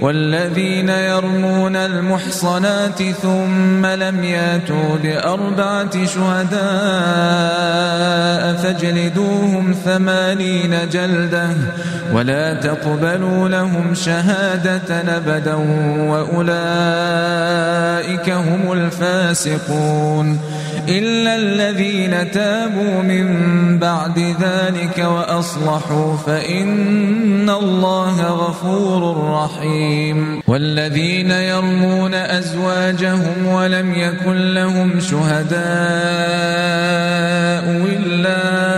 والذين يرمون المحصنات ثم لم ياتوا بأربعة شهداء فاجلدوهم ثمانين جلدة ولا تقبلوا لهم شهادة أبدا وأولئك هم الفاسقون إلا الذين تابوا من بعد ذلك وأصلحوا فإن الله غفور رحيم. والذين يرمون أزواجهم ولم يكن لهم شهداء إلا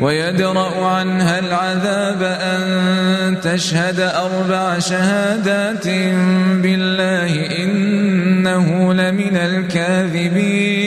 ويدرأ عنها العذاب أن تشهد أربع شهادات بالله إنه لمن الكاذبين.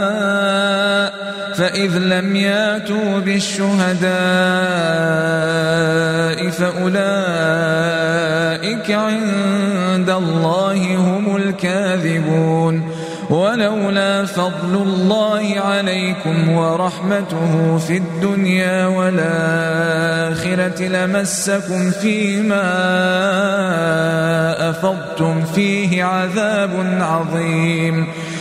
فإذ لم ياتوا بالشهداء فأولئك عند الله هم الكاذبون ولولا فضل الله عليكم ورحمته في الدنيا والآخرة لمسكم فيما أفضتم فيه عذاب عظيم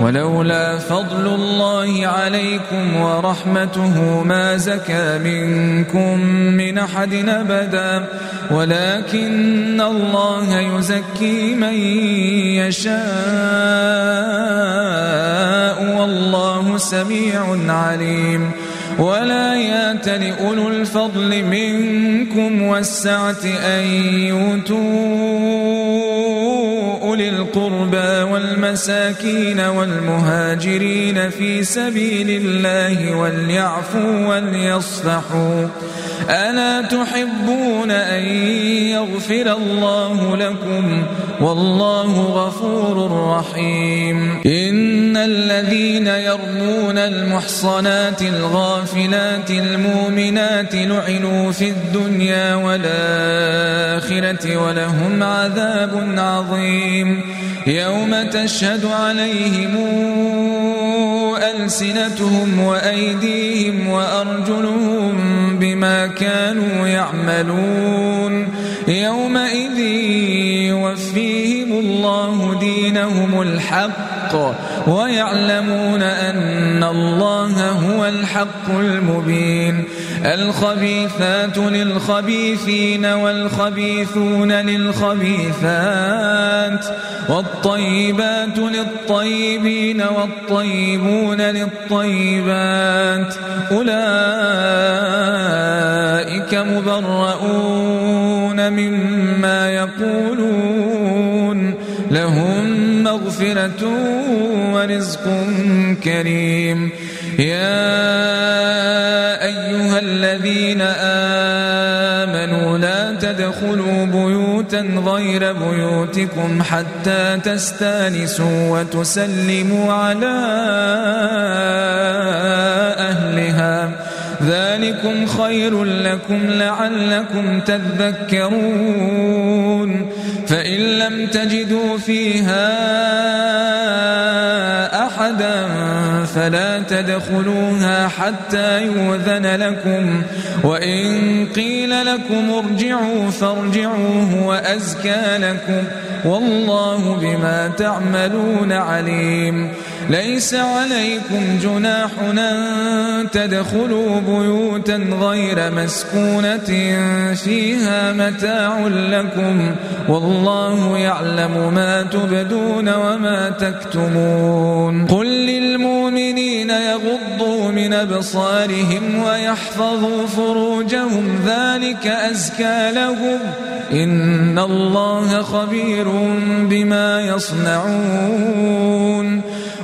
ولولا فضل الله عليكم ورحمته ما زكى منكم من أحد أبدا. ولكن الله يزكي من يشاء والله سميع عليم. ولا يات لأولو الفضل منكم والسعة أن يؤتوا أولي القربى والمساكين والمهاجرين في سبيل الله وليعفوا وليصفحوا. ألا تحبون أن يغفر الله لكم؟ والله غفور رحيم. إن الذين يرمون المحصنات الغافلات المؤمنات لعنوا في الدنيا والآخرة ولهم عذاب عظيم. يوم تشهد عليهم ألسنتهم وأيديهم وأرجلهم بما كانوا يعملون يومئذ يوفيهم الله دينهم الحق ويعلمون أن الله هو الحق المبين. الخبيثات للخبيثين والخبيثون للخبيثات والطيبات للطيبين والطيبون للطيبات. أولئك مبرؤون. مما يقولون. لهم مغفرة ورزق كريم. يا أيها الذين آمنوا لا تدخلوا بيوتا غير بيوتكم حتى تستانسوا وتسلموا على أهلها. ذلكم خير لكم لعلكم تذكرون. فإن لم تجدوا فيها أحدا فلا تدخلوها حتى يؤذن لكم وإن قيل لكم ارجعوا فارجعوا هو أزكى لكم والله بما تعملون عليم ليس عليكم جناح أن تدخلوا بيوتا غير مسكونة فيها متاع لكم والله يعلم ما تبدون وما تكتمون قل للمؤمنين يغضوا من أبصارهم ويحفظوا فروجهم ذلك أزكى لهم إن الله خبير بما يصنعون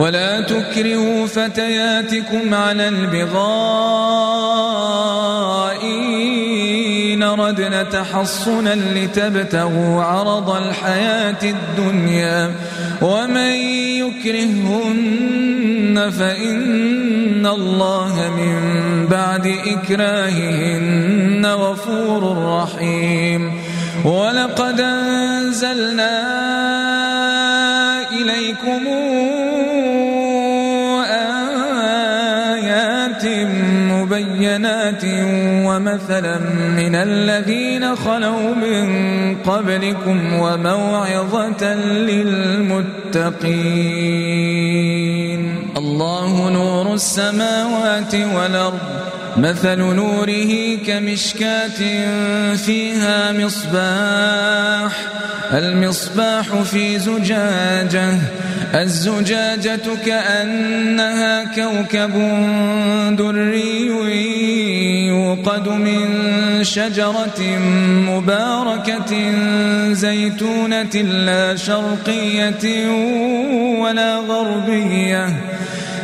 ولا تكرهوا فتياتكم على البغاء إن ردنا تحصنا لتبتغوا عرض الحياة الدنيا ومن يكرهن فإن الله من بعد إكراههن غفور رحيم ولقد أنزلنا إليكم مبينات ومثلا من الذين خلوا من قبلكم وموعظة للمتقين. الله نور السماوات والأرض مثل نوره كمشكاة فيها مصباح. المصباح في زجاجة الزجاجة كأنها كوكب دري يوقد من شجرة مباركة زيتونة لا شرقية ولا غربية.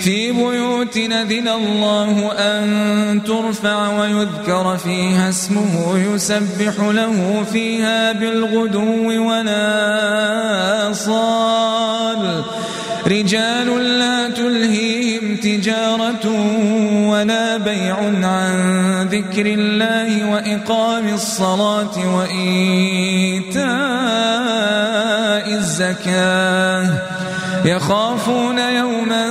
في بيوت نذن الله أن ترفع ويذكر فيها اسمه يسبح له فيها بالغدو ولا صال رجال لا تلهيهم تجارة ولا بيع عن ذكر الله وإقام الصلاة وإيتاء الزكاة. يخافون يوما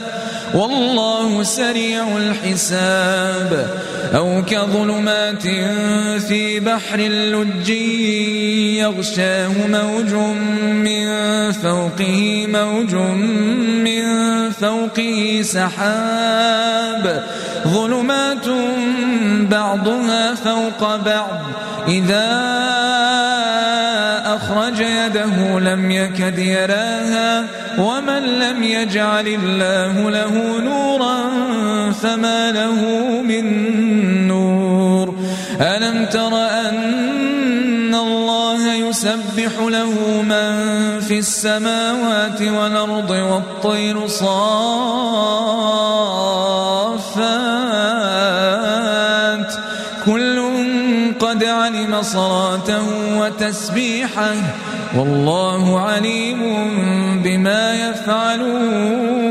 والله سريع الحساب. أو كظلمات في بحر اللج يغشاه موج من فوقه موج من فوقه سحاب. ظلمات بعضها فوق بعض إذا أخرج يده لم يكد يراها. ومن لم يجعل الله له نورا فما له من نور. ألم تر أن الله يسبح له من في السماوات والأرض والطير صافات؟ كل قد علم صلاته وتسبيحه والله عليم بما يفعلون.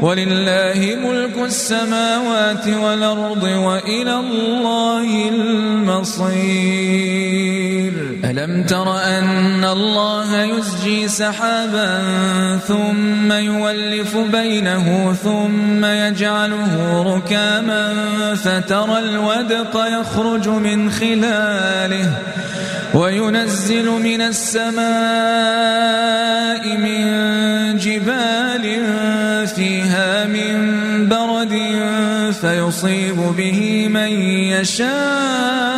ولله ملك السماوات والأرض وإلى الله المصير. ألم تر أن الله يزجي سحابا ثم يولف بينه ثم يجعله ركاما فترى الودق يخرج من خلاله وينزل من السماء من جبال فيها من برد فيصيب به من يشاء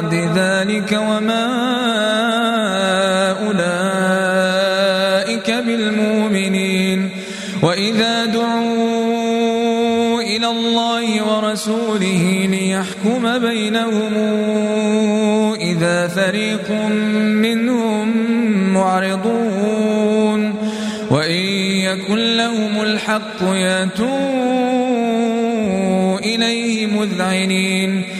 بعد ذلك وما أولئك بالمؤمنين وإذا دعوا إلى الله ورسوله ليحكم بينهم إذا فريق منهم معرضون وإن يكن لهم الحق يأتوا إليه مذعنين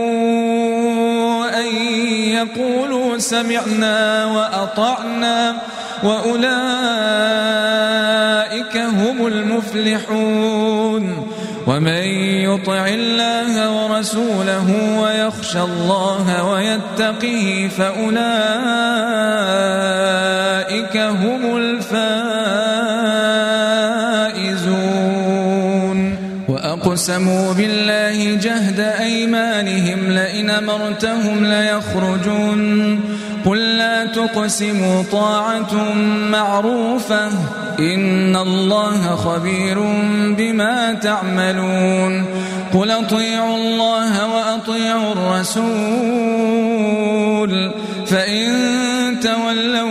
يقولوا سمعنا وأطعنا وأولئك هم المفلحون ومن يطع الله ورسوله ويخشى الله ويتقه فأولئك هم الفائزون وأقسموا بالله جهد أيمانهم لئن أمرتهم ليخرجون. قل لا تقسموا طاعة معروفة. إن الله خبير بما تعملون. قل أطيعوا الله وأطيعوا الرسول. فإن تولوا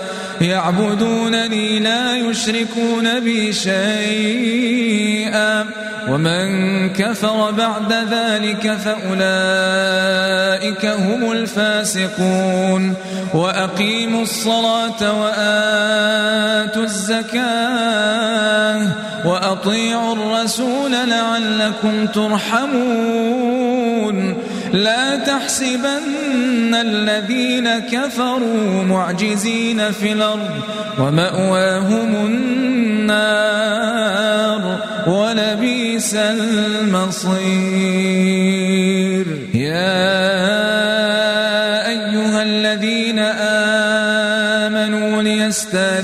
يعبدونني لا يشركون بي شيئا. ومن كفر بعد ذلك فأولئك هم الفاسقون. وأقيموا الصلاة وآتوا الزكاة وأطيعوا الرسول لعلكم ترحمون. لا تحسبن الذين كفروا معجزين في الأرض ومأواهم النار ولبيس المصير. يا أيها الذين آمنوا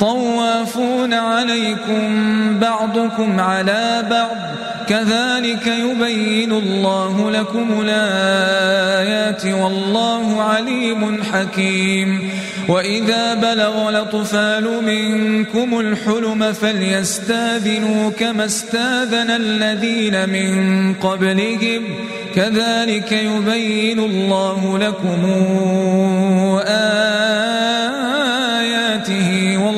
طوافون عليكم بعضكم على بعض كذلك يبين الله لكم الآيات والله عليم حكيم. وإذا بلغ الأطفال منكم الحلم فليستاذنوا كما استاذن الذين من قبلهم كذلك يبين الله لكم آياته والله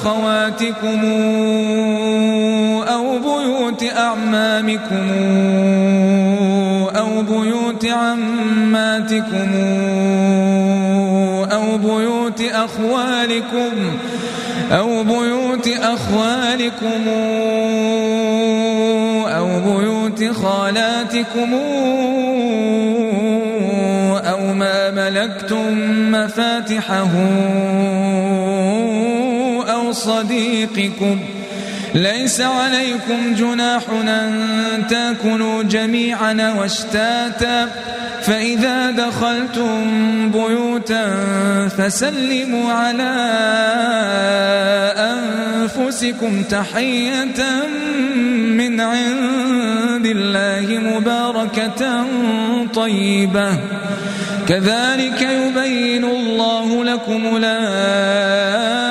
أخواتكم أو بيوت أعمامكم أو بيوت عماتكم أو بيوت أخوالكم أو بيوت أخوالكم أو بيوت خالاتكم أو ما ملكتم مفاتحه صديقكم. ليس عليكم جناح أن تأكلوا جميعا واشتاتا. فإذا دخلتم بيوتا فسلموا على أنفسكم تحية من عند الله مباركة طيبة. كذلك يبين الله لكم الآيات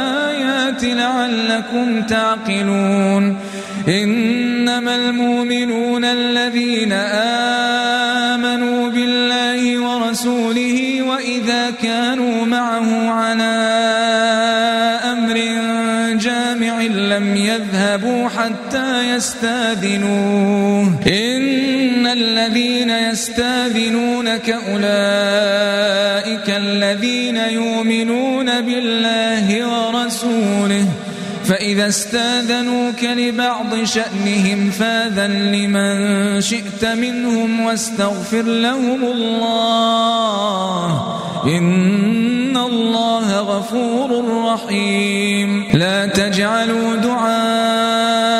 لعلكم تعقلون إنما المؤمنون الذين آمنوا بالله ورسوله وإذا كانوا معه على أمر جامع لم يذهبوا حتى يستاذنوه. إن الذين يستاذنونك أولئك الذين يؤمنون بالله فإذا استاذنوك لبعض شأنهم فاذن لمن شئت منهم واستغفر لهم الله. إن الله غفور رحيم. لا تجعلوا دعاء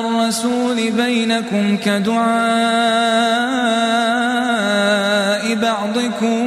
الرسول بينكم كدعاء بعضكم